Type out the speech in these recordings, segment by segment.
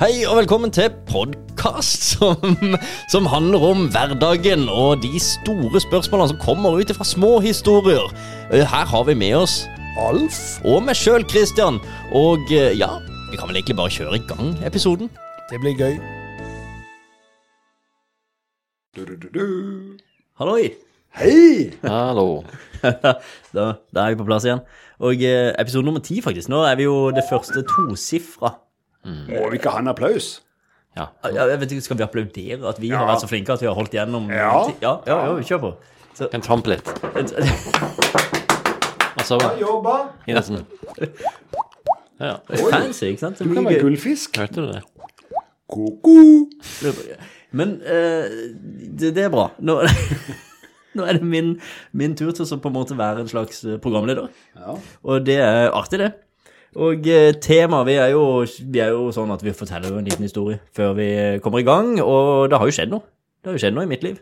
Hei og velkommen til podkast som, som handler om hverdagen og de store spørsmålene som kommer ut fra små historier. Eh, Her har vi med oss Alf og meg sjøl, Christian. Og eh, ja, vi kan vel egentlig bare kjøre i gang episoden. Det blir gøy. Du, du, du, du. Halloi! Hei! Hallo. da, da er vi på plass igjen. Og eh, episode nummer ti, faktisk. Nå er vi jo det første tosifra. Må vi ikke ha en applaus? Ja. Ja, jeg vet ikke, Skal vi applaudere at vi Ja. har vært så flinke at vi har holdt gjennom Ja. ja, ja, ja, kjør på. Så, En trampe litt. Og så Jobba. Ja. fancy, ikke sant? Så Du kan være gullfisk. Hørte du det? Ko-ko. Men eh, det, det er bra. Nå, nå er det min, min tur til å på en måte være en slags eh, programleder. Ja. Og det er artig, det. Og eh, temaet vi er, jo, vi er jo sånn at vi forteller en liten historie før vi kommer i gang. Og det har jo skjedd noe. Det har jo skjedd noe i mitt liv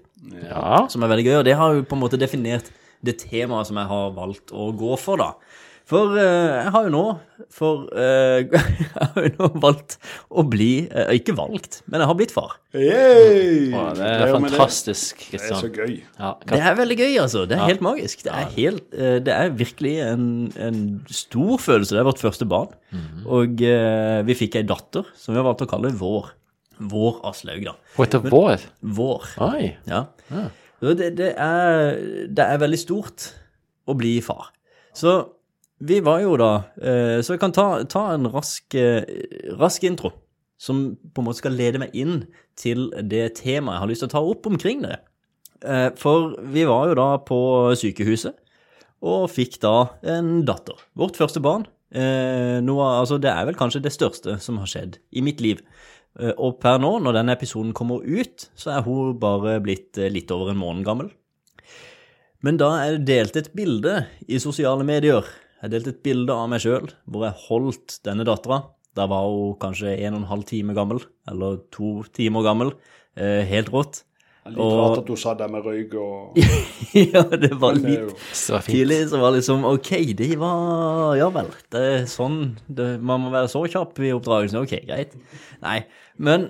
Ja. som er veldig gøy. Og det har jo på en måte definert det temaet som jeg har valgt å gå for, da. For eh, jeg har jo nå for eh, Jeg har jo nå valgt å bli eh, Ikke valgt, men jeg har blitt far. Yay! Å, det Gratulerer er med fantastisk, Det. det er så Kristian. gøy. Ja. Det er veldig gøy, altså. Det er Ja. helt magisk. Det er, helt, eh, det er virkelig en, en stor følelse. Det er vårt første barn. Og eh, vi fikk ei datter som vi har valgt å kalle Vår. Vår Aslaug, da. Hun heter Vår. Vår. Oi. Ja. Så Det, det, er, det er veldig stort å bli far. Så vi var jo da eh, Så jeg kan ta, ta en rask, eh, rask intro som på en måte skal lede meg inn til det temaet jeg har lyst til å ta opp omkring det. Eh, For vi var jo da på sykehuset og fikk da en datter. Vårt første barn. Noe, altså det er vel kanskje det største som har skjedd i mitt liv. Og per nå, når denne episoden kommer ut, så er hun bare blitt litt over en måned gammel. Men da er det delt et bilde i sosiale medier. Jeg delte et bilde av meg sjøl hvor jeg holdt denne dattera. Da var hun kanskje en og en halv time gammel, eller to timer gammel. Eh, helt rått. Litt Og- rart at du sa det med røyk og ja, det var litt så Det var fint. tidlig så var det liksom OK, det var Ja vel. Det er sånn det, Man må være så kjapp i oppdragelsen. OK, greit. Nei. Men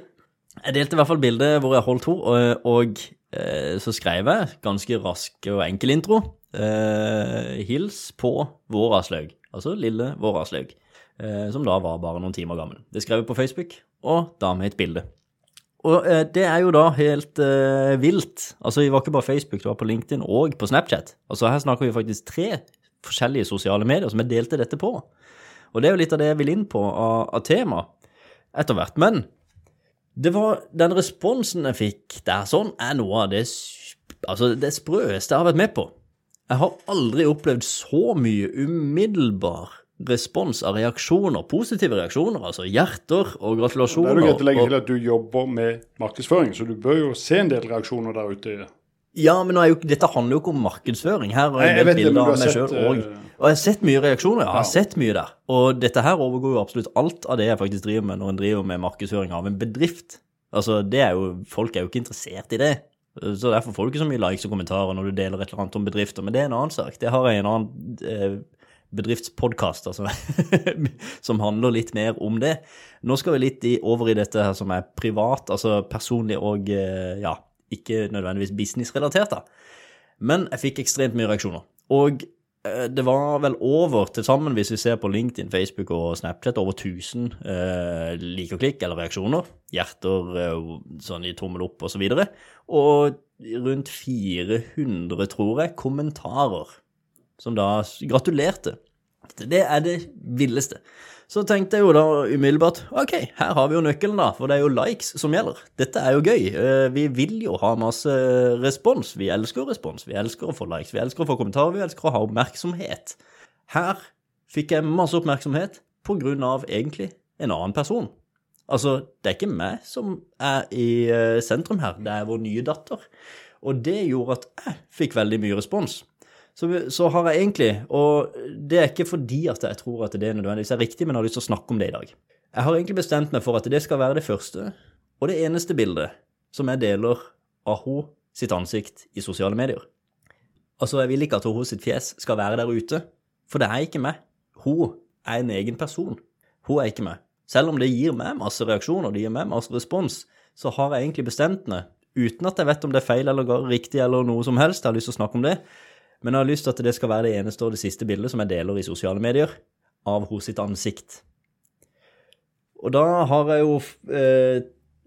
jeg delte i hvert fall bildet hvor jeg holdt henne, og, og eh, så skrev jeg ganske rask og enkel intro. Eh, hils på vår Aslaug. Altså lille vår Aslaug. Eh, som da var bare noen timer gammel. Det skrev jeg på Facebook, og da med et bilde. Og eh, det er jo da helt eh, vilt. Altså, vi var ikke bare Facebook, det var på LinkedIn og på Snapchat. Altså, her snakker vi faktisk tre forskjellige sosiale medier som jeg delte dette på. Og det er jo litt av det jeg vil inn på av, av tema etter hvert. Men det var den responsen jeg fikk der sånn, er noe av det, altså, det sprøeste jeg har vært med på. Jeg har aldri opplevd så mye umiddelbar respons av reaksjoner, positive reaksjoner, altså hjerter og gratulasjoner. Det er jo greit å legge til at du jobber med markedsføring, så du bør jo se en del reaksjoner der ute. Ja, men jo, dette handler jo ikke om markedsføring. Her har jeg jeg vet bilder av meg sjøl òg. eh, Og jeg har sett mye reaksjoner, jeg har Ja. sett mye der. Og dette her overgår jo absolutt alt av det jeg faktisk driver med når en driver med markedsføring av en bedrift. Altså, det er jo, Folk er jo ikke interessert i det. Så derfor får du ikke så mye likes og kommentarer når du deler et eller annet om bedrifter. Men det er en annen sak. Det har jeg en annen eh, bedriftspodkast altså, som handler litt mer om det. Nå skal vi litt over i dette her som er privat, altså personlig og eh, ja, ikke nødvendigvis businessrelatert. da. Men jeg fikk ekstremt mye reaksjoner. Og det var vel over til sammen, hvis vi ser på LinkedIn, Facebook og Snapchat, over 1000 eh, like og klikk eller reaksjoner. Hjerter eh, sånn i tommel opp og så. Og rundt 400, tror jeg, kommentarer som da gratulerte. Det er det villeste. Så tenkte jeg jo da umiddelbart ok, her har vi jo nøkkelen, da, for det er jo likes som gjelder. Dette er jo gøy. Eh, Vi vil jo ha masse respons. Vi elsker respons. Vi elsker å få likes, vi elsker å få kommentarer, vi elsker å ha oppmerksomhet. Her fikk jeg masse oppmerksomhet på grunn av egentlig en annen person. Altså, det er ikke meg som er i eh, sentrum her, det er vår nye datter. Og det gjorde at jeg fikk veldig mye respons. Så, så har jeg egentlig, og det er ikke fordi at jeg tror at det nødvendigvis er riktig, men jeg har lyst til å snakke om det i dag. Jeg har egentlig bestemt meg for at det skal være det første og det eneste bildet som jeg deler av hun sitt ansikt i sosiale medier. Altså, jeg vil ikke at hun sitt fjes skal være der ute, for det er ikke meg. Hun er en egen person. Hun er ikke meg. Selv om det gir meg masse reaksjoner, det gir meg masse respons, så har jeg egentlig bestemt meg, uten at jeg vet om det er feil eller riktig eller noe som helst, jeg har lyst til å snakke om det, men jeg har lyst til at det skal være det eneste og det siste bildet som jeg deler i sosiale medier, av hos sitt ansikt. Og da har jeg jo eh,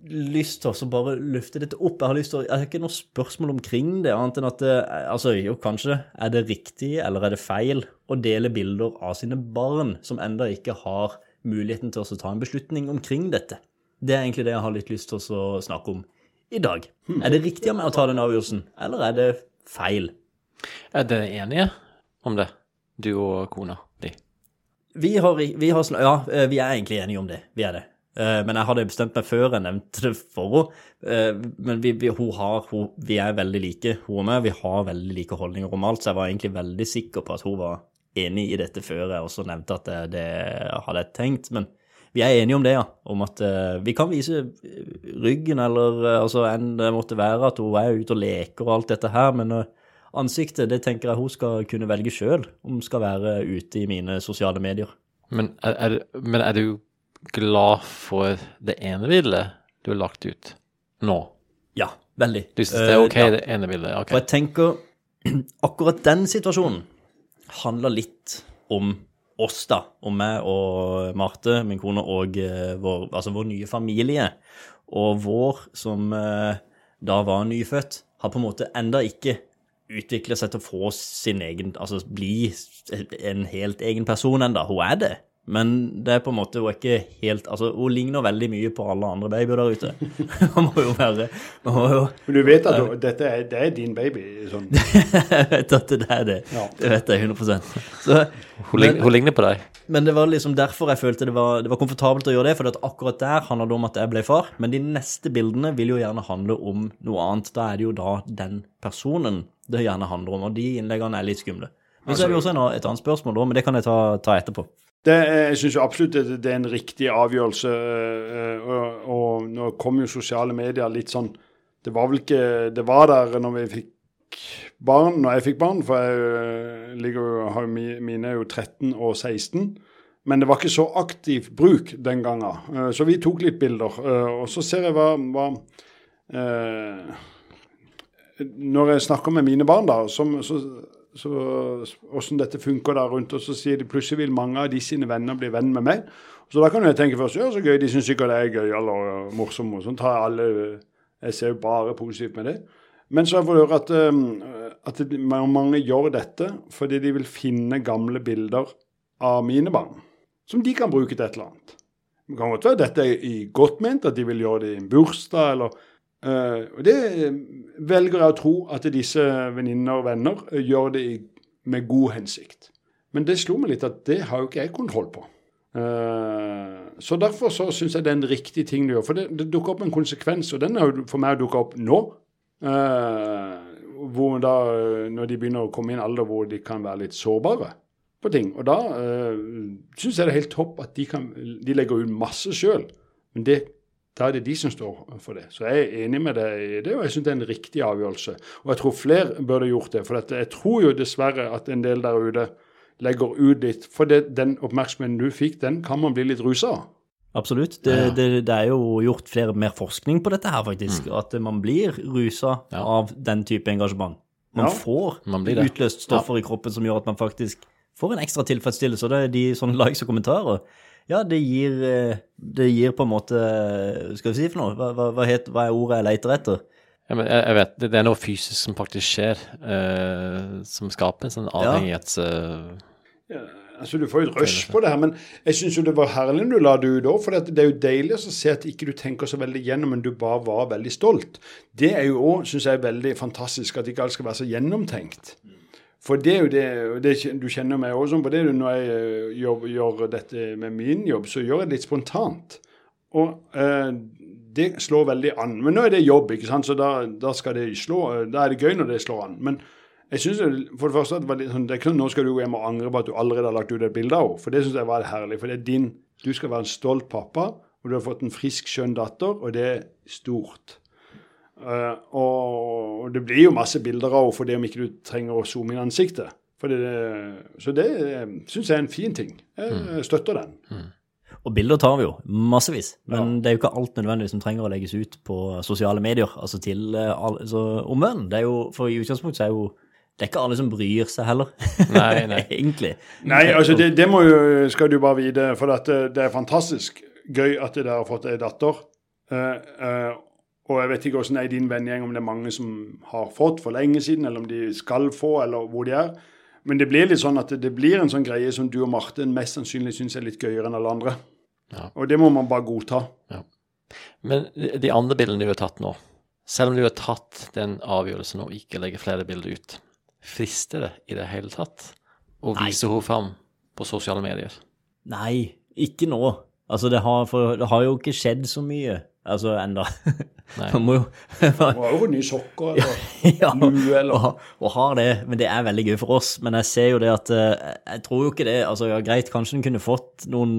lyst til å bare løfte dette opp. Jeg har lyst til jeg har ikke noe spørsmål omkring det, annet enn at det, altså, jo, kanskje er det riktig eller er det feil å dele bilder av sine barn som enda ikke har muligheten til å ta en beslutning omkring dette. Det er egentlig det jeg har litt lyst til å snakke om i dag. Er det riktig av meg å ta den avgjørelsen, eller er det feil? Er dere enige om det, du og kona di? Vi har, vi har sn- Ja, eh, vi er egentlig enige om det. Vi er det. Eh, Men jeg hadde bestemt meg før jeg nevnte det for henne. Men vi, vi, hun har, hun, vi er veldig like, hun og meg. Vi har veldig like holdninger om alt, så jeg var egentlig veldig sikker på at hun var enig i dette før jeg også nevnte at det, det hadde jeg tenkt. Men vi er enige om det, ja. Om at eh, vi kan vise ryggen, eller eh, altså enn det måtte være, at hun er ute og leker og alt dette her. Men eh, ansiktet, det tenker jeg hun skal kunne velge sjøl, om skal være ute i mine sosiale medier. Men er, er, men er du glad for det ene bildet du har lagt ut nå? Ja, veldig. Du syns det er ok, uh, ja. det ene bildet? Okay. For jeg tenker akkurat den situasjonen handler litt om oss, da. Om meg og Marte, min kone, og eh, vår, altså vår nye familie. Og vår, som eh, da var nyfødt, har på en måte enda ikke utvikla seg til å få sin egen Altså bli en helt egen person ennå. Hun er det. Men det er på en måte, hun er ikke helt Altså, hun ligner veldig mye på alle andre babyer der ute. Hun må jo være man må jo Men du vet at du, dette er, det er din baby? Sånn. jeg vet at det er det. Ja. Det vet jeg 100 Så, Hun, men, hun ligner på deg. Men det var liksom derfor jeg følte det var, det var komfortabelt å gjøre det. For at akkurat der handler det om at jeg ble far. Men de neste bildene vil jo gjerne handle om noe annet. Da er det jo da den personen det gjerne handler om. Og de innleggene er litt skumle. Men så er det jo også en, et annet spørsmål, da, men det kan jeg ta, ta etterpå. Det, er- jeg syns absolutt det, det er en riktig avgjørelse. øh, Og, og nå kom jo sosiale medier litt sånn Det var vel ikke Det var der når vi fikk barn, når jeg fikk barn, for jeg ligger har mine er jo 13 og 16. Men det var ikke så aktiv bruk den gangen. Så vi tok litt bilder. Og så ser jeg hva, hva Når jeg snakker med mine barn, da, som, så så hvordan dette funker der rundt, og så sier de plutselig vil mange av de sine venner bli venn med meg. Så da kan jeg tenke først ja, så gøy, de syns sikkert det er gøy eller morsomt. og Sånn tar alle Jeg ser jo bare positivt med det. Men så får jeg høre at, um, at mange gjør dette fordi de vil finne gamle bilder av mine barn. Som de kan bruke til et eller annet. Det kan godt være dette er godt ment, at de vil gjøre det i en bursdag eller Eh, og Det eh, velger jeg å tro at disse venninner og venner eh, gjør det med god hensikt. Men det slo meg litt at det har jo ikke jeg kontroll på. Eh, så derfor så syns jeg det er en riktig ting du gjør. For det, det dukker opp en konsekvens, og den har jo for meg dukka opp nå. Eh, hvor da, eh, når de begynner å komme i en alder hvor de kan være litt sårbare på ting. Og da uh, syns jeg det er helt topp at de, kan, de legger ut masse sjøl. Men det da er det de som står for det. Så jeg er enig med deg i det, og jeg syns det er en riktig avgjørelse. Og jeg tror flere burde gjort det. For jeg tror jo dessverre at en del der ute legger ut litt For det, den oppmerksomheten du fikk, den kan man bli litt rusa av. Absolutt. Det, det, det er jo gjort flere, mer forskning på dette her, faktisk. At man blir rusa Ja. av den type engasjement. Man Ja, får man blir det. utløst stoffer i kroppen som gjør at man faktisk får en ekstra tilfredsstillelse. Og det er de sånne likes og kommentarer. Ja, det gir, eh, det gir på en måte Skal vi si for noe? Hva, hva, hva, het, hva er ordet jeg leter etter? Ja, men jeg, jeg vet, det, det er noe fysisk som faktisk skjer, eh, som skaper en sånn avhengighets... eh, Ja, altså Du får jo et rush på det her, men jeg syns jo det var herlig når du la det ut òg. For det er jo deilig å se at ikke du tenker så veldig gjennom, men du bare var veldig stolt. Det er jo òg, syns jeg, veldig fantastisk at ikke alt skal være så gjennomtenkt. For det er jo det, det Du kjenner meg også sånn på det. Når jeg eh, gjør, gjør dette med min jobb, så gjør jeg det litt spontant. Og eh, det slår veldig an. Men nå er det jobb, ikke sant? så da, da det slå. Da er det gøy når det slår an. Men jeg synes for det første at det sånn, det er ikke sånn, Nå skal du gå hjem og angre på at du allerede har lagt ut et bilde av henne. For det syns jeg var herlig. For det er din Du skal være en stolt pappa, og du har fått en frisk, skjønn datter, og det er stort. Eh, og, det blir jo masse bilder av henne for det om ikke du trenger å zoome inn ansiktet. Det, så det syns jeg er en fin ting. Jeg støtter den. Og bilder tar vi jo, massevis. Men det er jo ikke alt nødvendigvis som trenger å legges ut på sosiale medier, altså til uh, altså, omvendt. Det er jo, for i utgangspunktet så er jo det er ikke alle som bryr seg heller, Nei, nei. egentlig. Nei, altså det, det må jo, skal du bare vite, for at det, det er fantastisk gøy at dere har fått ei datter. Uh, eh, og jeg vet ikke hvordan det er i din vennegjeng, om det er mange som har fått for lenge siden, eller om de skal få, eller hvor de er. Men det blir litt sånn at det, blir en sånn greie som du og Martin mest sannsynlig syns er litt gøyere enn alle andre. Ja. Og det må man bare godta. Men de de andre bildene du har tatt nå, selv om du har tatt den avgjørelsen å ikke legge flere bilder ut, frister det i det hele tatt å Nei. vise henne fram på sosiale medier? Nei, ikke nå. Altså, det har, for det har jo ikke skjedd så mye, altså, enda. Man må jo Man må jo nye sokker eller ja, lue eller og, og har det, men det er veldig gøy for oss. Men jeg ser jo det at eh, Jeg tror jo ikke det Altså, ja, greit, kanskje den kunne fått noen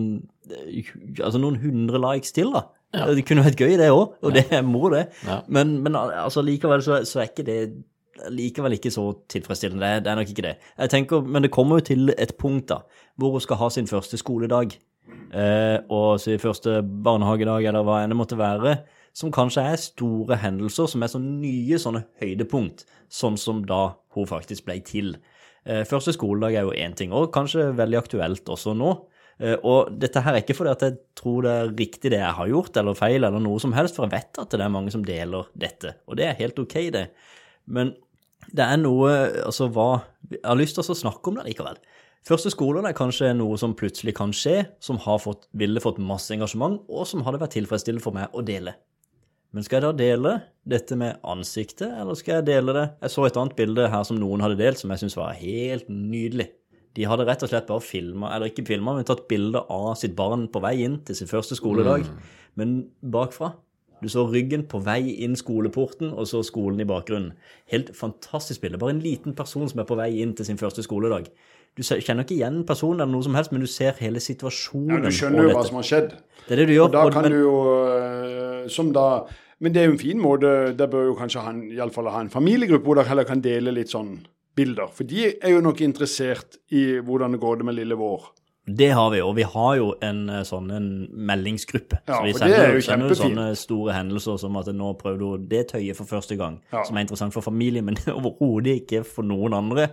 eh, Altså noen hundre likes til, da. Det kunne vært gøy, det òg, og det moro, det. Ja. Men, men altså, likevel så, så er ikke det likevel ikke så tilfredsstillende. Det, er- det er nok ikke det. Jeg tenker, Men det kommer jo til et punkt da, hvor hun skal ha sin første skoledag. Eh, og sin første barnehagedag, eller hva enn det måtte være. Som kanskje er store hendelser, som er så nye sånne høydepunkt. Sånn som da hun faktisk ble til. Eh, første skoledag er jo én ting, og kanskje veldig aktuelt også nå. Eh, Og dette her er ikke fordi at jeg tror det er riktig det jeg har gjort, eller feil, eller noe som helst, for jeg vet at det er mange som deler dette, og det er helt ok, det. Men det er noe Altså, hva Jeg har lyst til å snakke om det likevel. Første skolen er kanskje noe som plutselig kan skje, som har fått, ville fått masse engasjement, og som hadde vært tilfredsstillende for meg å dele. Men skal jeg da dele dette med ansiktet, eller skal jeg dele det Jeg så et annet bilde her som noen hadde delt, som jeg syns var helt nydelig. De hadde rett og slett bare filma, eller ikke filma, men tatt bilde av sitt barn på vei inn til sin første skoledag, men bakfra. Du så ryggen på vei inn skoleporten, og så skolen i bakgrunnen. Helt fantastisk bilde. Bare en liten person som er på vei inn til sin første skoledag. Du kjenner ikke igjen personen eller noe som helst, men du ser hele situasjonen. ja, Du skjønner jo hva som har skjedd. Det er det du gjør. Og da kan men- du jo øh, Som da Men det er jo en fin måte. Der bør jo kanskje han iallfall ha en familiegruppe hvor dere heller kan dele litt sånn bilder. For de er jo nok interessert i hvordan det går det med lille vår. Det har vi, og vi har jo en eh, sånn en meldingsgruppe. Ja, så vi sender, er jo sender jo sånne store hendelser som at nå prøvde hun det tøyet for første gang, Ja. som er interessant for familien, men overhodet ikke for noen andre.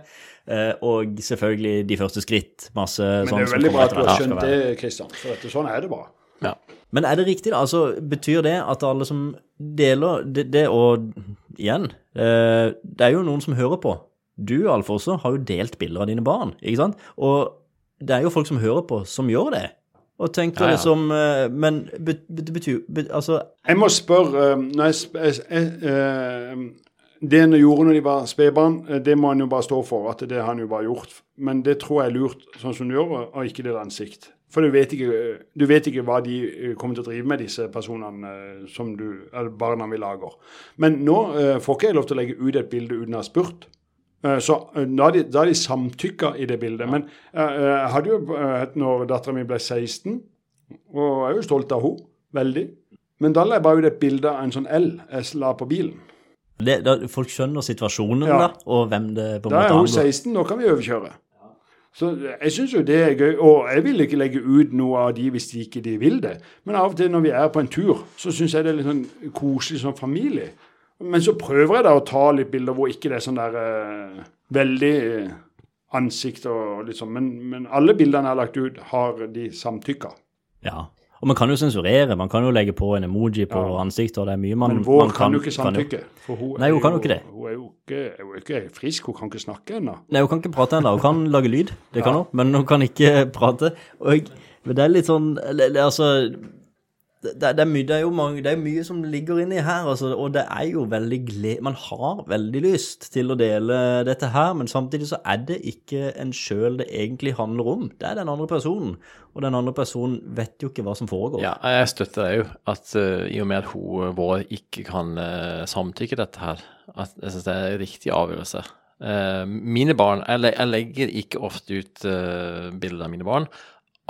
Eh, og selvfølgelig de første skritt, masse Men sånn det er veldig bra at du har skjønt det, Kristian. For sånn er det bare. Ja. Men er det riktig, da? Altså, betyr det at alle som deler det, det og igjen, eh, det er jo noen som hører på. Du, Alf, også har jo delt bilder av dine barn, ikke sant? Og det er jo folk som hører på, som gjør det. Og tenker Ja, ja. liksom eh, Men det betyr be- Altså, Jeg må spørre øh, når jeg, jeg, jeg, øh, Det han gjorde når de var spedbarn, det må han jo bare stå for. At det har han jo bare gjort. Men det tror jeg er lurt, sånn som du gjør, og ikke det ansikt. For du vet, ikke, du vet ikke hva de kommer til å drive med, disse personene som du, eller barna vi lager. Men nå får ikke jeg lov til å legge ut et bilde uten å ha spurt. Eh, Så eh, da de, da de samtykka i det bildet. Men eh, jeg hadde jo hatt når dattera mi ble 16, og jeg er jo stolt av henne, veldig. Men da la jeg bare ut et bilde av en sånn L jeg la på bilen. det, da, folk skjønner situasjonen, Ja. da, og hvem det på en Da er hun 16, nå kan vi overkjøre. Så jeg syns jo det er gøy. Og jeg vil ikke legge ut noe av de hvis de ikke de vil det. Men av og til når vi er på en tur, så syns jeg det er litt sånn koselig som familie. Men så prøver jeg da å ta litt bilder hvor ikke det er sånn der eh, veldig eh, ansikt og litt sånn. Men, men alle bildene jeg har lagt ut, har de samtykka. Ja. Og man kan jo sensurere. Man kan jo legge på en emoji på Ja. ansiktet, og det er mye man, Men vår man kan jo ikke samtykke. For hun Nei, hun kan jo ikke det. Hun er jo ikke, hun er ikke frisk, hun kan ikke snakke ennå. Nei, hun kan ikke prate ennå. Hun kan lage lyd, det kan hun, men hun kan ikke prate. Og det er litt sånn Altså det, det, er mye, det, er jo mange, det er mye som ligger inni her, altså, og det er jo veldig gle... Man har veldig lyst til å dele dette her, men samtidig så er det ikke en sjøl det egentlig handler om. Det er den andre personen, og den andre personen vet jo ikke hva som foregår. Ja, jeg støtter deg jo at uh, i og med at hun vår ikke kan uh, samtykke dette her, at jeg synes det er en riktig avgjørelse. Uh, mine barn, jeg, jeg legger ikke ofte ut bilder av mine barn.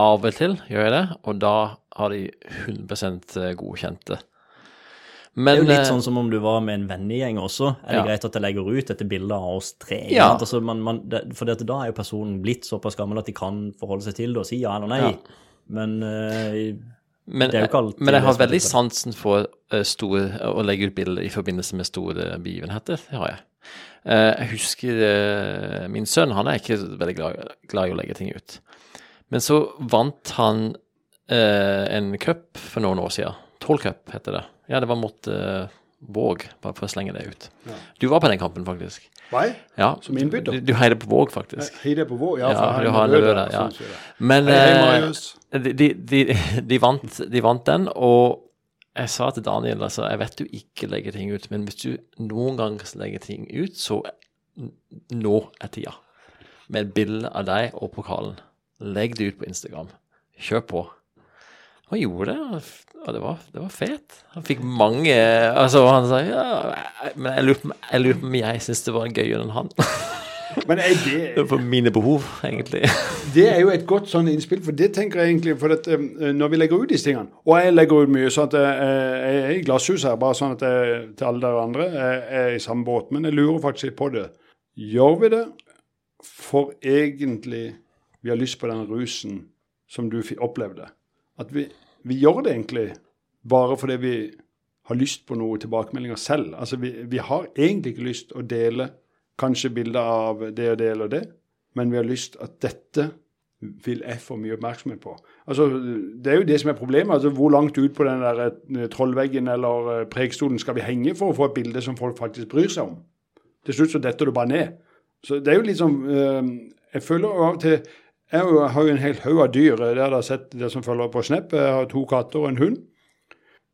Av og til gjør jeg det, og da har de 100 godkjente. Men, Det er jo litt eh, sånn som om du var med en vennegjeng også. Er det Ja. greit at jeg legger ut dette bildet av oss tre? Ja. Altså, man, man, det, for da er jo personen blitt såpass gammel at de kan forholde seg til det og si ja eller nei. Ja. Men uh, Men, Det er jo ikke alltid men jeg har veldig sansen for uh, store, å legge ut bilder i forbindelse med store begivenheter. Det har jeg. Uh, jeg husker eh, min sønn, han er ikke veldig glad, glad i å legge ting ut. Men så vant han eh, en cup for noen år siden. Tolv cup heter det. Ja, det var mot eh, Våg, bare for å slenge det ut. Du var på den kampen, faktisk. Nei, Ja, Som innbytter? Du, du heier på Våg, faktisk. Heier på Våg, Ja, Ja, du har en der, der, ja. sånn. Men Hei, hei, eh, de, de, de, de, vant, de vant den, og jeg sa til Daniel altså, jeg vet du ikke legger ting ut, men hvis du noen gang legger ting ut, så nå er tida. Med et bilde av deg og pokalen. Legg det ut på Instagram. Kjør på. Han gjorde det, og det var, det var fet. Han fikk mange Altså, han sa ja, men jeg lurer på jeg om jeg syns det var gøyere enn han. Men er det, For mine behov, egentlig. det er jo et godt sånn innspill, for det tenker jeg egentlig for at, eh, Når vi legger ut disse tingene, og jeg legger ut mye, sånn at jeg, jeg er i glasshuset her, bare sånn at jeg, til alle dere andre jeg er i samme båt, men jeg lurer faktisk på det. Gjør vi det for egentlig vi har lyst på den rusen som du opplevde? At vi, vi gjør det egentlig bare fordi vi har lyst på noe tilbakemeldinger selv. Altså vi, vi har egentlig ikke lyst å dele kanskje bilder av det og det eller det, men vi har lyst at dette vil jeg få mye oppmerksomhet på. Altså, Det er jo det som er problemet. altså Hvor langt ut på den der eh, trollveggen eller eh, prekestolen skal vi henge for å få et bilde som folk faktisk bryr seg om? Til slutt så detter du bare ned. Så det er jo litt sånn eh, Jeg føler av og til Jeg har jo- en hel haug av dyr. Det har jeg sett, det som følger på Snap. Jeg har to katter og en hund.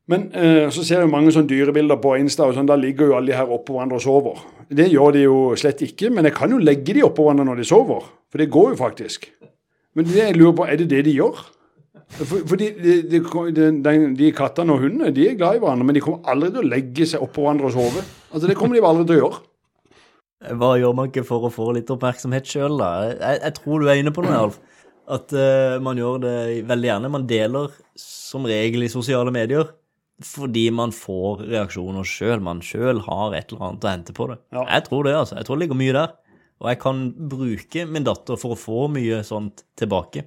Men eh, så ser jeg mange sånne dyrebilder på Insta, og sånn, da ligger jo alle de her oppå hverandre og sover. Det gjør de jo slett ikke, men jeg kan jo legge de oppå hverandre når de sover. For det går jo faktisk. Men det jeg lurer på, er det det de gjør? For, de, de, de, de, de kattene og hundene de er glad i hverandre, men de kommer aldri til å legge seg oppå hverandre og sove. Altså Det kommer de aldri til å gjøre. Hva gjør man ikke for å få litt oppmerksomhet sjøl, da? Jeg, jeg tror du er inne på noe, Alf. At uh, man gjør det veldig gjerne. Man deler som regel i sosiale medier fordi man får reaksjoner sjøl. Man sjøl har et eller annet å hente på det. Ja. Jeg tror det, altså. Jeg tror det ligger mye der. Og jeg kan bruke min datter for å få mye sånt tilbake.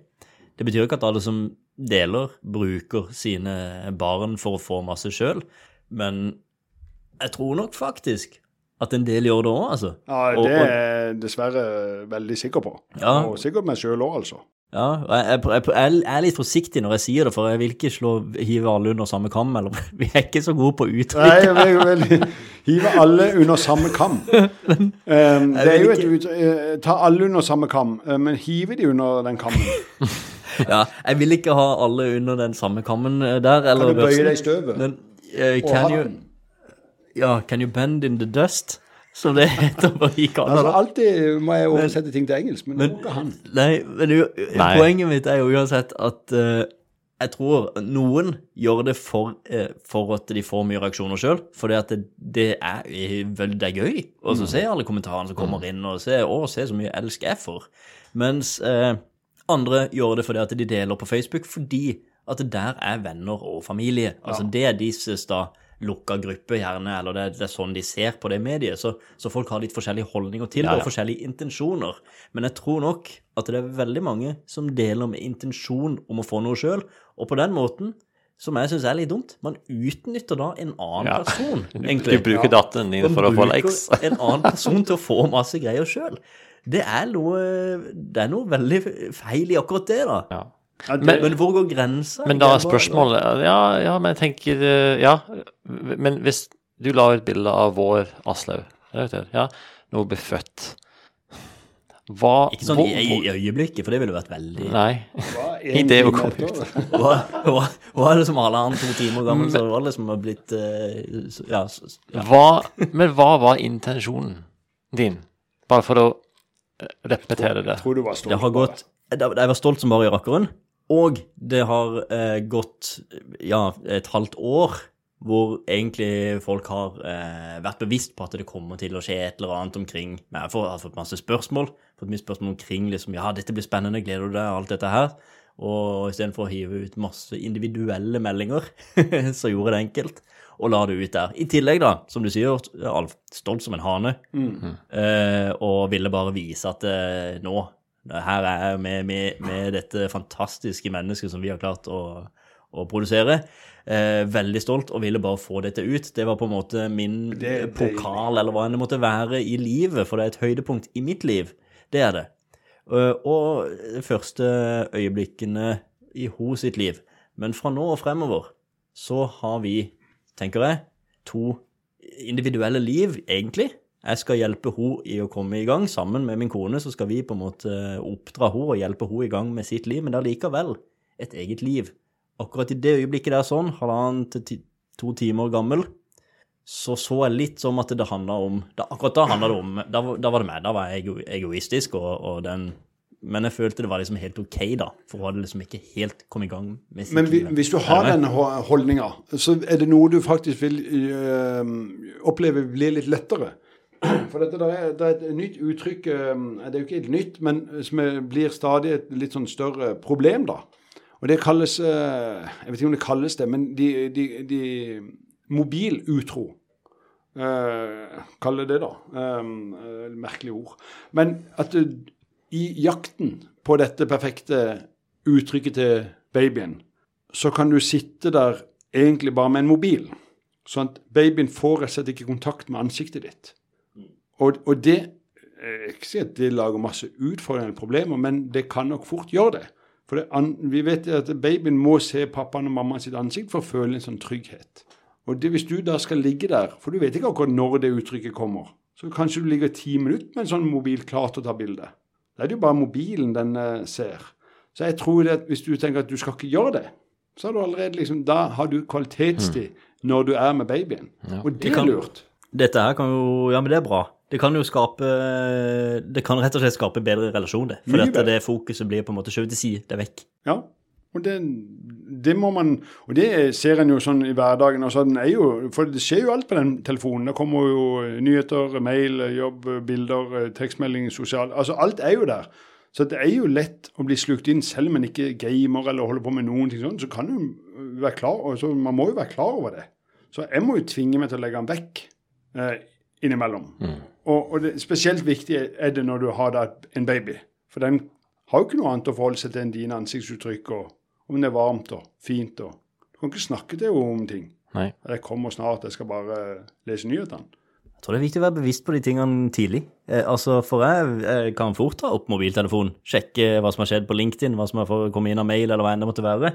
Det betyr ikke at alle som deler, bruker sine barn for å få masse sjøl, men jeg tror nok faktisk at en del gjør det òg, altså. Ja, Det og- er jeg dessverre veldig sikker på. Ja. Og sikkert meg sjøl òg, altså. Ja, jeg, jeg, jeg, er litt forsiktig når jeg sier det, for jeg vil ikke slå, hive alle under samme kam. Eller, vi er ikke så gode på Nei, uttrykk. jeg vil Hive alle under samme kam. Um, det er jo et ut, eh, Ta alle under samme kam, eh, men hive de under den kammen. Ja, jeg vil ikke ha alle under den samme kammen eh, der. Eller Kan du bøye deg i støvet? Men, Og den? you, hatten. Ja, can you bend in the dust? Som det heter på i Altså, alltid må jeg oversette ting til engelsk, men, det må ikke han. Nei, men Nei. poenget mitt er jo uansett at uh, jeg tror noen gjør det for, eh, for at de får mye reaksjoner sjøl. For det, det, er, veldig gøy å så se alle kommentarene som kommer inn, og se, å, se så mye elsk jeg får. Mens eh, andre gjør det fordi at de deler på Facebook, fordi at det der er venner og familie. Altså Det er deres da lukka gruppe, gjerne, eller det, det er sånn de ser på det mediet. Så, så folk har litt forskjellige holdninger til det, Ja, ja. og forskjellige intensjoner. Men jeg tror nok at det er veldig mange som deler med intensjon om å få noe sjøl, og på den måten, som jeg syns er litt dumt, man utnytter da en annen Ja. person, egentlig. du bruker datteren din Man for å få likes. en annen person til å få masse greier sjøl. Det Det er noe veldig feil i akkurat det, da. Ja. Ja, det, Men, men hvor går grensa? Men da er spørsmålet Ja, ja, men jeg tenker eh, Ja, men hvis du la ut bilde av vår Aslaug, ja, når hun ble født Hva Ikke sånn hvor- i, i øyeblikket, for det ville vært veldig Nei. I det å komme ut. Hva er det som alle andre to timer gammel, så var det liksom har blitt uh, Ja, ja. Hva, men hva var intensjonen din? Bare for å eh, repetere det. Jeg tror du var stolt. Jeg har gått Jeg jeg var stolt som bare i rakkeren. Og det har eh, gått ja, et halvt år hvor egentlig folk har eh, vært bevisst på at det kommer til å skje et eller annet omkring Men jeg har fått masse spørsmål. Fått mye spørsmål omkring liksom Ja, dette blir spennende, gleder du deg? Alt dette her. Og istedenfor å hive ut masse individuelle meldinger, så gjorde det enkelt og la det ut der. I tillegg, da, som du sier, Alf, stolt som en hane. Eh, og ville bare vise at eh, nå Her er jeg med, med, med dette fantastiske mennesket som vi har klart å, å produsere. Eh, veldig stolt og ville bare få dette ut. Det var på en måte min Det pokal, eller hva enn det måtte være i livet, for det er et høydepunkt i mitt liv. Det er det. Eh, og de første øyeblikkene i ho sitt liv. Men fra nå og fremover så har vi, tenker jeg, to individuelle liv, egentlig. Jeg skal hjelpe henne i å komme i gang. Sammen med min kone så skal vi på en måte oppdra henne og hjelpe henne i gang med sitt liv, men det er likevel et eget liv. Akkurat i det øyeblikket der sånn, halvannen til ti, to timer gammel, så så jeg litt som at det handla om da, Akkurat da handla det om da, var- da var det meg. Da var jeg ego, egoistisk, og, og den Men jeg følte det var liksom helt OK, da. For hun hadde liksom ikke helt kommet i gang med sitt Men vi, hvis du har denne den holdninga, så er det noe du faktisk vil øh, oppleve blir litt lettere. For dette det er, det er et nytt uttrykk øh, Det er jo ikke helt nytt, men som blir stadig et litt sånn større problem, da. Og det kalles øh, Jeg vet ikke om det kalles det, men de, de, de mobilutro. Uh, Kall det da. Eh, merkelig ord. Men at du, i jakten på dette perfekte uttrykket til babyen, så kan du sitte der egentlig bare med en mobil. Sånn at babyen får rett og slett ikke kontakt med ansiktet ditt. Og, og det ikke si at det lager masse utfordrende problemer, men det kan nok fort gjøre det. For det, an, vi vet at babyen må se pappaen og mammaen sitt ansikt for å føle en sånn trygghet. Og det, hvis du da skal ligge der, for du vet ikke akkurat når det uttrykket kommer, så kanskje du ligger ti minutter med en sånn mobil klar til å ta bilde. Da er det jo bare mobilen den eh, ser. Så jeg tror det at hvis du tenker at du skal ikke gjøre det, så har du allerede liksom, da har du kvalitetstid når du er med babyen. Og det Det er lurt. Dette her kan jo Ja, men det er bra. Det kan jo skape Det kan rett og slett skape bedre relasjon, det. For dette, det fokuset blir på en måte skjøvet til side. Det er vekk. Ja. Og det, det må man Og det ser en jo sånn i hverdagen. Altså den er jo, for det skjer jo alt på den telefonen. Det kommer jo nyheter, mail, jobb, bilder, tekstmelding, sosial Altså alt er jo der. Så det er jo lett å bli slukt inn, selv om en ikke gamer eller holder på med noen ting sånn. Så kan du være klar altså Man må jo være klar over det. Så jeg må jo tvinge meg til å legge den vekk eh, innimellom. Og, og det, spesielt viktig er det når du har da en baby. For den har jo ikke noe annet å forholde seg til enn dine ansiktsuttrykk, og om det er varmt og fint. og Du kan ikke snakke til henne om ting. Nei. 'Jeg kommer snart, jeg skal bare lese nyhetene'. Jeg tror det er viktig å være bevisst på de tingene tidlig. Eh, altså, For jeg, jeg kan fort ta opp mobiltelefonen, sjekke hva som har skjedd på LinkedIn, hva som har kommet inn av mail, eller hva enn det måtte være.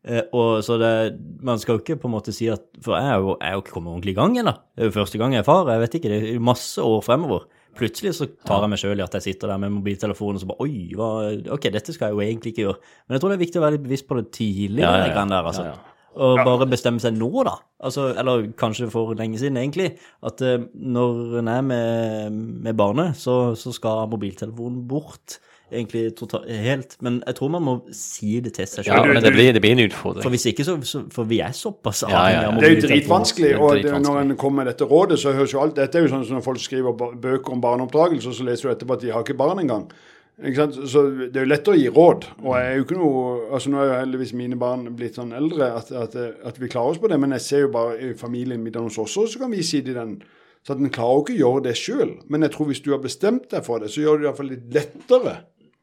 Eh, og så det, Man skal jo ikke på en måte si at For jeg er jo, jeg er jo ikke kommet ordentlig i gang ennå. Det er jo første gang jeg er far. Jeg vet ikke, det er masse år fremover. Plutselig så tar jeg meg sjøl i at jeg sitter der med mobiltelefonen og så bare Oi, hva, ok, dette skal jeg jo egentlig ikke gjøre. Men jeg tror det er viktig å være litt bevisst på det tidlig. Ja, ja, ja. der, altså. Ja, ja. Og bare bestemme seg nå, da. Altså, eller kanskje for lenge siden, egentlig. At eh, når en er med, med barnet, så, så skal mobiltelefonen bort. Egentlig total, helt. Men jeg tror man må si det til seg Ja, men det blir, det blir en utfordring. For hvis ikke, så, så For vi er såpass Ja, ja, ja. Det er jo dritvanskelig. Og det, når en kommer med dette rådet, så høres jo alt Dette er jo sånn som når folk skriver bøker om barneoppdragelse, så leser du etterpå at de har ikke barn engang. Ikke sant? Så det er jo lett å gi råd. Og jeg er jo ikke noe altså Nå er jo heldigvis mine barn blitt sånn eldre at, at, at vi klarer oss på det, men jeg ser jo bare i familien middag hos oss så kan vi si til den så at en klarer jo ikke å gjøre det sjøl. Men jeg tror hvis du har bestemt deg for det, så gjør det det iallfall litt lettere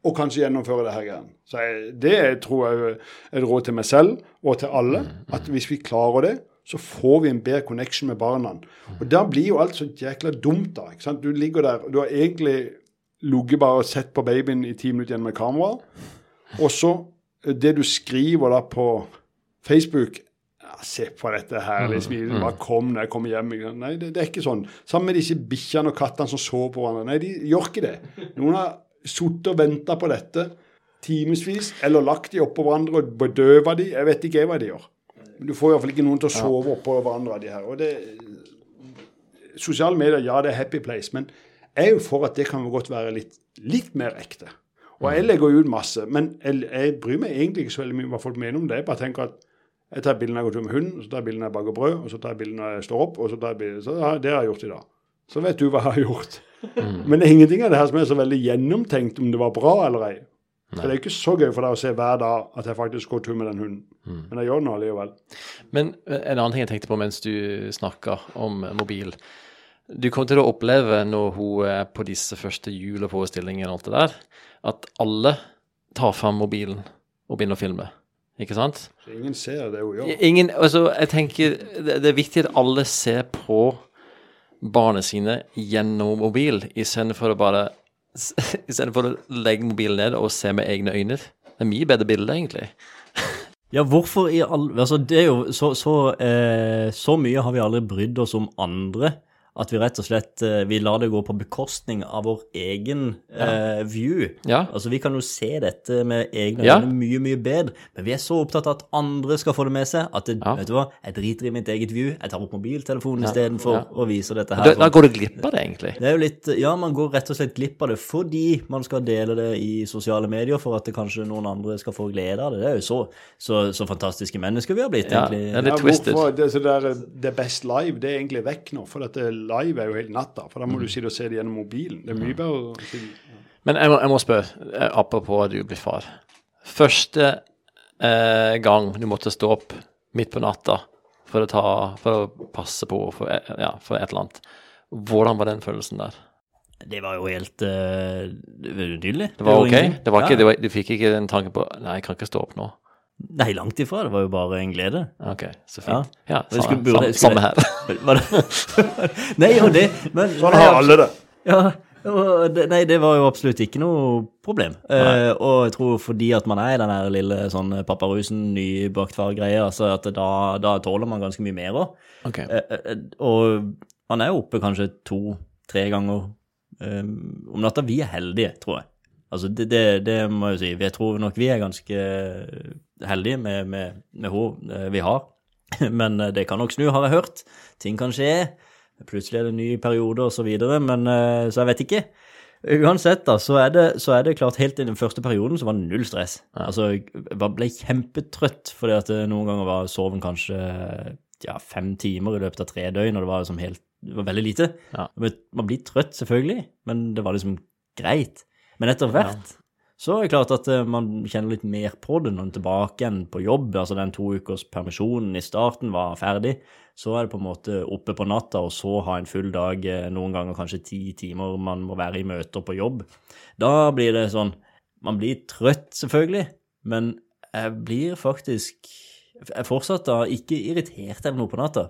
å kanskje gjennomføre det her igjen. Så jeg, det tror jeg er et råd til meg selv og til alle. At hvis vi klarer det, så får vi en bedre connection med barna. Og da blir jo alt så jækla dumt, da. ikke sant? Du ligger der, og du har egentlig ligget bare og sett på babyen i ti minutter gjennom et kamera. Og så eh, det du skriver da på Facebook ja, Se på dette herlige smilet. Bare kom når jeg kommer hjem. Nei, det, det er ikke sånn. Sammen med disse bikkjene og kattene som sover på hverandre. Nei, de gjør ikke det. Noen har sittet og venta på dette timevis, eller lagt de oppå hverandre og bedøva de. Jeg vet ikke hva de gjør. Men du får iallfall ikke noen til å sove oppå hverandre av de her. Og det, sosiale medier, ja, det er happy place, men jeg er jo for at det kan godt være litt, litt mer ekte. Og jeg legger ut masse, men jeg, jeg bryr meg egentlig ikke så veldig mye om hva folk mener om det. Jeg bare tenker at jeg tar bilde når jeg går tur med hunden, så tar jeg bilde når jeg baker brød, og så tar jeg bilde når jeg står opp, og så tar jeg bilde Så ja, det har jeg gjort i dag. Så vet du hva jeg har gjort. Men det er ingenting av det her som er så veldig gjennomtenkt om det var bra eller ei. For det er ikke så gøy for deg å se hver dag at jeg faktisk går tur med den hunden. Men jeg gjør det nå allikevel. Men eh, en annen ting jeg tenkte på mens du snakka om mobil. du kommer til å oppleve når hun er på disse første juleforestillingene og alt det der, at alle tar fram mobilen og begynner å filme. Ikke sant? Så ingen ser det hun gjør. Ingen, altså, jeg tenker det, det er viktig at alle ser på barna sine gjennom mobil, istedenfor å bare Istedenfor å legge mobilen ned og se med egne øyne. Det er mye bedre bilde, egentlig. Ja, hvorfor i all Altså, det er jo så, så, eh, så mye har vi aldri brydd oss om andre at vi rett og slett eh, vi lar det gå på bekostning av vår egen eh, view. Ja. Altså, Vi kan jo se dette med egne Ja. mye, mye bedre, men vi er så opptatt av at andre skal få det med seg, at det, Ja. vet du hva, jeg driter i mitt eget view, jeg tar opp mobiltelefonen Ja. istedenfor Ja. å vise dette her. Da, da går du glipp av det, egentlig. Det er jo litt, ja, man går rett og slett glipp av det fordi man skal dele det i sosiale medier for at det kanskje noen andre skal få glede av det. Det er jo så, så, så fantastiske mennesker vi har blitt, Ja, egentlig. det er litt Ja, twisted. hvorfor det, så der, det er best live, det er egentlig vekk nå. For dette live er jo helt natta. For da må du sitte og se det gjennom mobilen. Det er mye bedre å sitte Men jeg må, jeg må spørre, eh, apropos at du blir far. Første eh, gang du måtte stå opp midt på natta for å, ta, for å passe på for, eh, ja, for et eller annet, hvordan var den følelsen der? Det var jo helt uh, nydelig. Det var ok? Det var ikke, Ja. det var, du fikk ikke den tanken på Nei, jeg kan ikke stå opp nå. Nei, langt ifra. Det var jo bare en glede. Ok, så fint. Ja, ja samme, skulle- burde- samme, samme her. Det? Nei, jo det men, Sånn har alle det. Ja, det, nei, det var jo absolutt ikke noe problem. Eh, og jeg tror fordi at man er i den her lille sånn papparusen, nybakt far-greia, så at da, da tåler man ganske mye mer òg. Ok. og man er jo oppe kanskje to-tre ganger eh, om natta. Vi er heldige, tror jeg. Altså, det, det, det må jeg jo si. Jeg tror nok vi er ganske heldige med, med, med henne vi har. Men eh, det kan nok snu, har jeg hørt. Ting kan skje. Plutselig er det en ny periode og så videre, men eh, så jeg vet ikke. Uansett, da, så er, det, så er det klart helt i den første perioden så var det null stress. Altså, jeg ble kjempetrøtt fordi at noen ganger var soven kanskje ja, fem timer i løpet av tre døgn, og det var liksom helt det var veldig lite. Ja. Man blir trøtt, selvfølgelig, men det var liksom greit. Men etter hvert så er det klart at eh, man kjenner litt mer på det når man er tilbake igjen på jobb. Altså den to ukers permisjonen i starten var ferdig. Så er det på en måte oppe på natta, og så ha en full dag, eh, noen ganger kanskje ti timer man må være i møter på jobb. Da blir det sånn Man blir trøtt, selvfølgelig, men jeg blir faktisk Jeg fortsatt da ikke irritert eller noe på natta.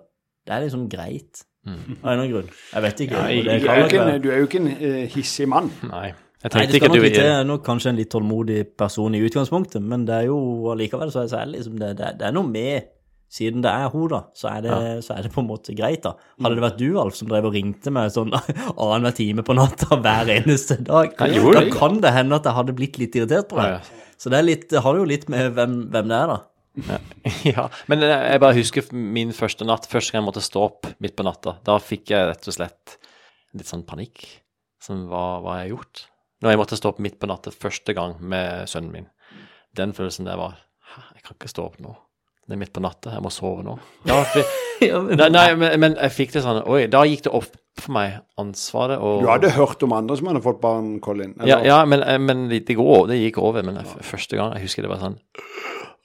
Det er liksom greit. Av en eller annen grunn. Jeg vet ikke. Ja, jeg, det jeg- er ikke en, du er jo ikke en uh, hissig mann. Nei. Jeg Nei, det ikke skal nok. Jeg er nok kanskje en litt tålmodig person i utgangspunktet, men det er jo allikevel så er så det liksom det, det, det er noe med Siden det er hun, da, så er, det, så er det på en måte greit, da. Hadde det vært du, Alf, som drev og ringte meg sånn annenhver time på natta hver eneste dag, da kan det hende at jeg hadde blitt litt irritert på Ja, deg. Så det, litt, det har jo litt med hvem, hvem det er, da. Ja, men jeg jeg bare husker min første natt, første gang jeg måtte stå opp midt på natta. Da fikk jeg rett og slett litt sånn panikk. Sånn, hva, hva har jeg gjort? Når jeg måtte stå opp midt på natta første gang med sønnen min. Den følelsen der var jeg kan ikke stå opp nå. Det er midt på natta, jeg må sove nå. Ja, for, nei, nei men, men jeg fikk det sånn Oi, da gikk det opp for meg, ansvaret og Du hadde hørt om andre som hadde fått barn, Colin? eller? Ja, ja men, eh, men det, går, det gikk over. Men jeg, første gang jeg husker det var sånn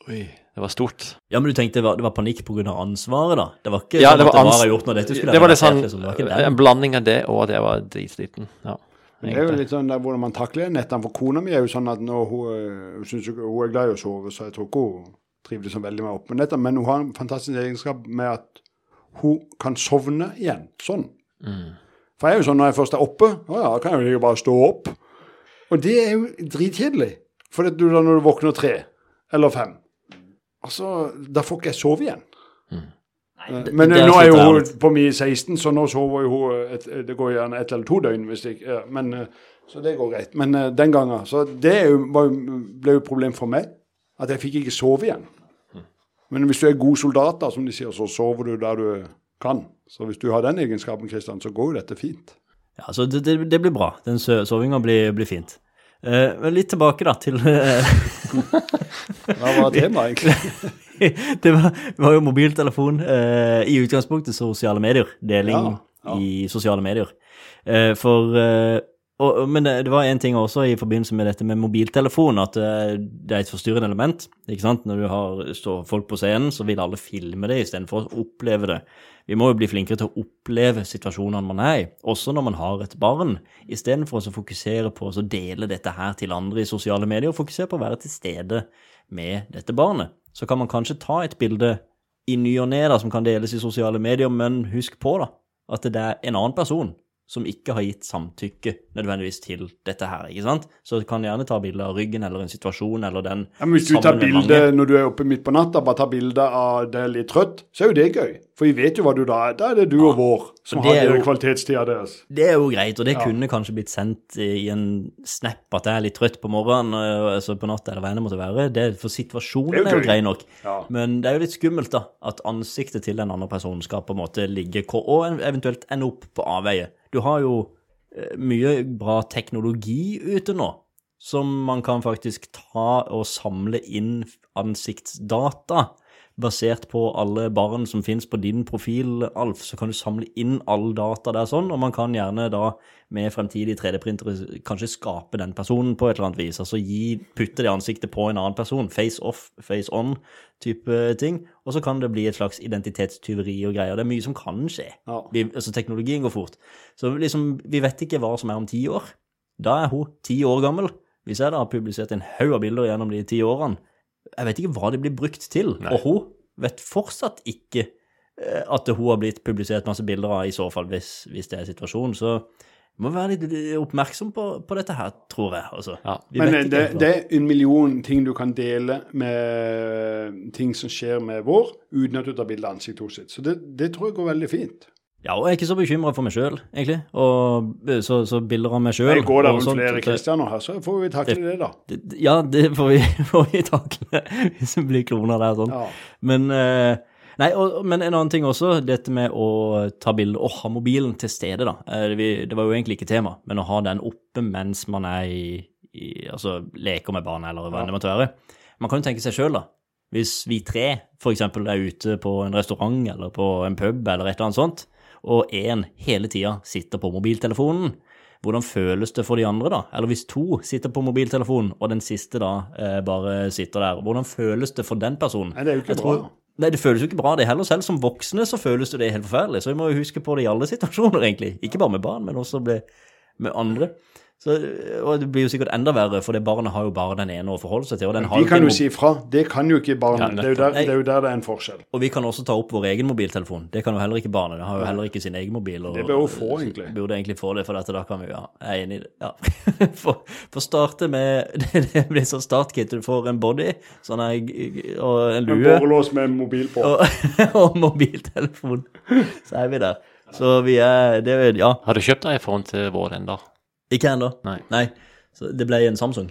Oi, det var stort. Ja, men du tenkte det var, det var panikk pga. ansvaret, da? Det var ikke Ja, sånn det at det var gjort når dette skulle Det var litt sånn liksom. Det var ikke. En blanding av det og at jeg var dritsliten. Ja, Det er jo litt sånn der hvordan man takler nettopp For kona mi er jo sånn at nå, hun, hun, synes jo, hun er glad i å sove, så jeg tror ikke hun trivdes så veldig med nettene. Men hun har en fantastisk egenskap med at hun kan sovne igjen. Sånn. Mm. For jeg er jo sånn når jeg først er oppe, å ja, kan jeg jo bare stå opp. Og det er jo dritkjedelig. For det, når du våkner tre eller fem, altså, da får ikke jeg sove igjen. Eh, det- Men er nå er jo hun på mi 16, så nå sover jo hun et, Det går gjerne ett eller to døgn, hvis ikke ja, men, eh, Så det går greit. Men eh, den gangen Så det jo, var, ble jo et problem for meg. At jeg fikk ikke sove igjen. Men hvis du er god soldat, da, som de sier, så sover du der du kan. Så hvis du har den egenskapen, Kristian, så går jo dette fint. Ja, så det, det, det blir bra. Den sovinga blir, blir fint. Eh, men litt tilbake, da, til eh, Hva var temaet, egentlig? Det var, var jo mobiltelefon. eh, I utgangspunktet sosiale medier. Deling Ja, ja. i sosiale medier. Eh, for eh, og, Men det, det var en ting også i forbindelse med dette med mobiltelefon, at eh, det er et forstyrrende element. ikke sant? Når du har, står folk på scenen, så vil alle filme det istedenfor å oppleve det. Vi må jo bli flinkere til å oppleve situasjonene man er i, også når man har et barn, istedenfor å fokusere på å dele dette her til andre i sosiale medier, og fokusere på å være til stede med dette barnet. Så kan man kanskje ta et bilde i ny og ne som kan deles i sosiale medier, men husk på da, at det er en annen person som ikke har gitt samtykke nødvendigvis til dette her, ikke sant? Så du kan gjerne ta bilde av ryggen eller en situasjon eller den Ja, men Hvis du tar bilde når du er oppe midt på natta, bare tar bilde av det litt trøtt, så er jo det gøy. For vi vet jo hva du da er. Da er det du og vår som har jo- kvalitetstida deres. Det er jo greit, og det Ja. kunne kanskje blitt sendt i en snap at jeg er litt trøtt på morgenen, øh, altså på natta eller hva enn det måtte være. Det, for situasjonen Det er jo grei nok. Ja. Men det er jo litt skummelt, da, at ansiktet til den andre personen skal på en måte ligge og eventuelt ende opp på avveie. Du har jo eh, mye bra teknologi ute nå, som man kan faktisk ta og samle inn ansiktsdata. Basert på alle barn som finnes på din profil, Alf, så kan du samle inn all data der sånn, og man kan gjerne da med fremtidige 3D-printere kanskje skape den personen på et eller annet vis. Altså gi, putte det ansiktet på en annen person. Face off, face on type ting. Og så kan det bli et slags identitetstyveri og greier. Det er mye som kan skje. Ja. Vi, altså Teknologien går fort. Så liksom, vi vet ikke hva som er om ti år. Da er hun ti år gammel. Hvis jeg da har publisert en haug av bilder gjennom de ti årene, jeg vet ikke hva det blir brukt til. Nei. Og hun vet fortsatt ikke eh, at hun har blitt publisert masse bilder av, i så fall, hvis, hvis det er situasjonen. Så vi må være litt oppmerksom på, på dette her, tror jeg. Altså. Ja. Men eh, det, det er en million ting du kan dele med ting som skjer med vår, uten at du tar bilde av ansiktet sitt. Så det, det tror jeg går veldig fint. Ja, og jeg er ikke så bekymra for meg sjøl, egentlig. Og eh, så, så bilder av meg sjøl går der rundt flere Kristianer her, så får vi takle det, da. Ja, det får vi, får vi takle hvis vi blir kloner der sånn. Ja. Men, eh, nei, og, men en annen ting også, dette med å ta bilde og ha mobilen til stede, da. Eh, det var jo egentlig ikke tema, men å ha den oppe mens man er i, i altså leker med barna, eller hva Ja. det måtte være. Man kan jo tenke seg sjøl, da. Hvis vi tre f.eks. er ute på en restaurant eller på en pub eller et eller annet sånt, og én hele tida sitter på mobiltelefonen, hvordan føles det for de andre, da? Eller hvis to sitter på mobiltelefonen, og den siste da eh, bare sitter der, hvordan føles det for den personen? Nei, det er jo ikke tror, bra. Nei, det føles jo ikke bra det heller. Selv som voksne så føles det helt forferdelig. Så vi må jo huske på det i alle situasjoner, egentlig. Ikke bare med barn, men også med, med andre. Så, og det blir jo sikkert enda verre, for det barnet har jo bare den ene å forholde seg til. Og, den har Vi kan jo si ifra. Det kan jo ikke Ja, barnet. det, er jo der, det er jo der det er en forskjell. og vi kan også ta opp vår egen mobiltelefon. Det kan jo heller ikke barnet. Det har jo heller ikke sin egen mobil. Og, Det bør hun få, egentlig. Burde egentlig få det, for dette, da kan vi jo ja, jeg er enig i det. Ja. for, for starte med Det blir sånn startkit. Du får en body sånn her, og en En lue. borrelås med mobil på. og, og mobiltelefon. Så er vi der. Så vi er det, Ja, Har du kjøpt iPhone til vår ennå? Ikke ennå. Nei. Så det ble en Samsung.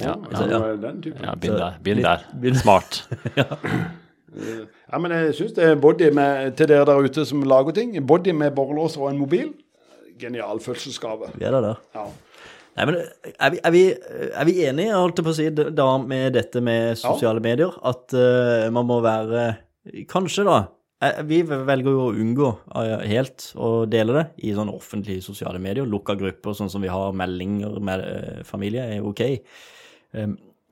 Ja, det ja. Den typen. Ja, begynn der. Begynn der. Smart. Ja, men jeg syns det er body med, til dere der ute som lager ting. Body med borrelås og en mobil. Genial fødselsgave. Vi er der der. Ja. Nei, men er vi, er vi, er vi enige, holdt jeg på å si, da med dette med sosiale medier? At uh, man må være Kanskje, da. Eh, Vi velger jo å unngå eh, helt å dele det i sånne offentlige sosiale medier. Lukka grupper, sånn som vi har meldinger med eh, familie, er ok.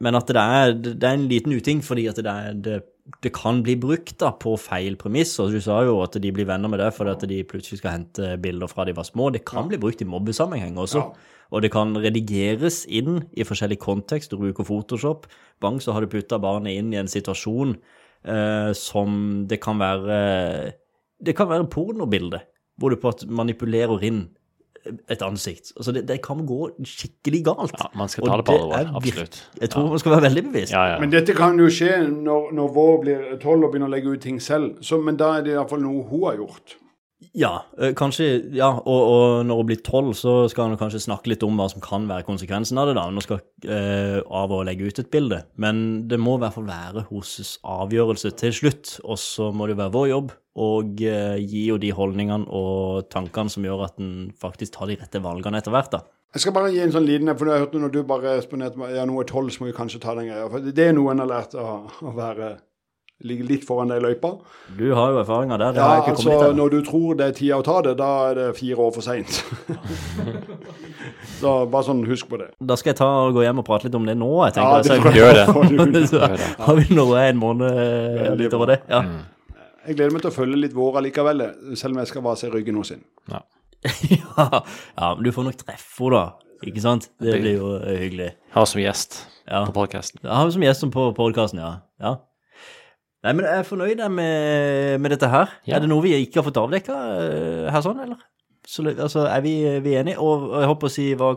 Men at det er, det er en liten uting, fordi at det, er, det, det kan bli brukt da på feil premiss. og Du sa jo at de blir venner med det fordi at de plutselig skal hente bilder fra de var små. Det kan bli brukt i mobbesammenheng også. Ja. Og det kan redigeres inn i forskjellig kontekst. Du bruker Photoshop. Bang, så har du putta barnet inn i en situasjon eh, som det kan være Det kan være pornobilde, hvor du på at manipulerer inn et ansikt. Altså det, det kan gå skikkelig galt. Ja, man skal ta det på alvor. Absolutt. Jeg tror man skal være veldig bevisst. Ja, ja. Men dette kan jo skje når, når vår blir tolv og begynner å legge ut ting selv. Så, men da er det iallfall noe hun har gjort. Ja, eh, kanskje, ja, og, og når hun blir tolv, så skal han kanskje snakke litt om hva som kan være konsekvensen av det, da, hun skal eh, av å legge ut et bilde. Men det må i hvert fall være hennes avgjørelse til slutt, og så må det være vår jobb å eh, gi henne de holdningene og tankene som gjør at en faktisk tar de rette valgene etter hvert, da. Jeg skal bare gi en sånn liten for jeg hørte når du bare responderte ja, nå er tolv, så må vi kanskje ta den greia. For det er noe en har lært å, å være ligge litt foran deg i løypa. Du har jo erfaringer der. det Ja, har altså når du tror det er tida å ta det, da er det fire år for seint. så bare sånn, husk på det. Da skal jeg ta og gå hjem og prate litt om det nå. jeg Ja, tenker. det Så- tror jeg Gjør det. så har vi nå en måned eh, litt over det. Ja. jeg gleder meg til å følge litt vår allikevel, selv om jeg skal bare se ryggen hos henne. Ja. ja, ja, men du får nok treffe henne, da. Ikke sant? Det blir jo eh, hyggelig. Ha oss som gjest Ja. på podkasten. Ha jo som gjest på podkasten, ja. ja. Nei, men jeg er fornøyd med, med dette her. Ja. Er det noe vi ikke har fått avdekka her sånn, eller? Så, altså, er vi, vi enige? Og, jeg håper å si hva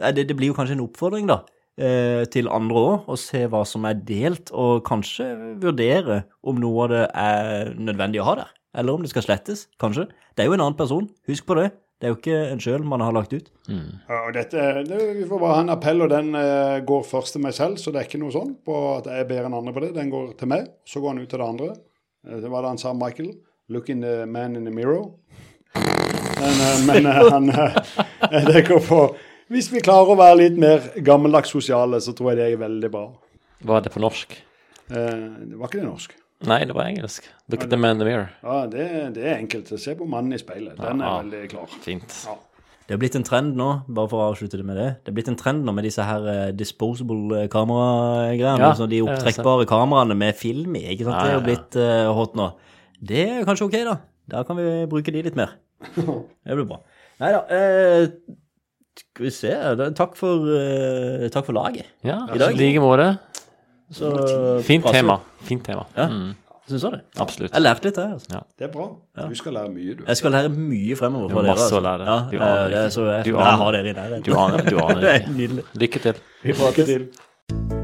eh, det, det blir jo kanskje en oppfordring, da. eh, Til andre òg, å se hva som er delt, og kanskje vurdere om noe av det er nødvendig å ha der. Eller om det skal slettes, kanskje. Det er jo en annen person, husk på det. Det er jo ikke en sjøl man har lagt ut. Ja, og dette, det, vi får bare ha en appell, og den eh, går først til meg selv, så det er ikke noe sånn på at jeg er bedre enn andre på det. Den går til meg, så går den ut til det andre. Eh, Det var det han sa, Michael. Look in the man in the mirror. Men, eh, men eh, han eh, det går på Hvis vi klarer å være litt mer gammeldags sosiale, så tror jeg det er veldig bra. Hva er det på norsk? Eh, Var ikke det norsk? Nei, det var engelsk. Look at the man in the mirror. Ja, det, det er enkelt. Se på mannen i speilet. Den er veldig klar. Fint. Ja. Det er blitt en trend nå, bare for å avslutte det med det, det er blitt en trend nå med disse her eh, disposable eh, kameragreiene, Ja, altså de ja, opptrekkbare kameraene med film i, ikke sant? Ja, Det er jo blitt eh, hot nå. Det er kanskje ok da, da kan vi bruke de litt mer. Det blir bra. Neida, eh, skal vi se, da- takk for, eh, takk for laget. Ja, I dag. i like måte. Så, Fint bra, tema. Fint tema. Ja. Mm, Syns du det? absolutt. Jeg lærte litt her, altså. Det er bra. Du skal lære mye, du. Jeg skal lære mye fremover Du fra dere. masse altså. å lære. Ja, Du eh, aner det er ikke. jeg, Du jeg aner. har dere i nærheten. Du aner, du aner er ikke. Lykke til. Vi prates.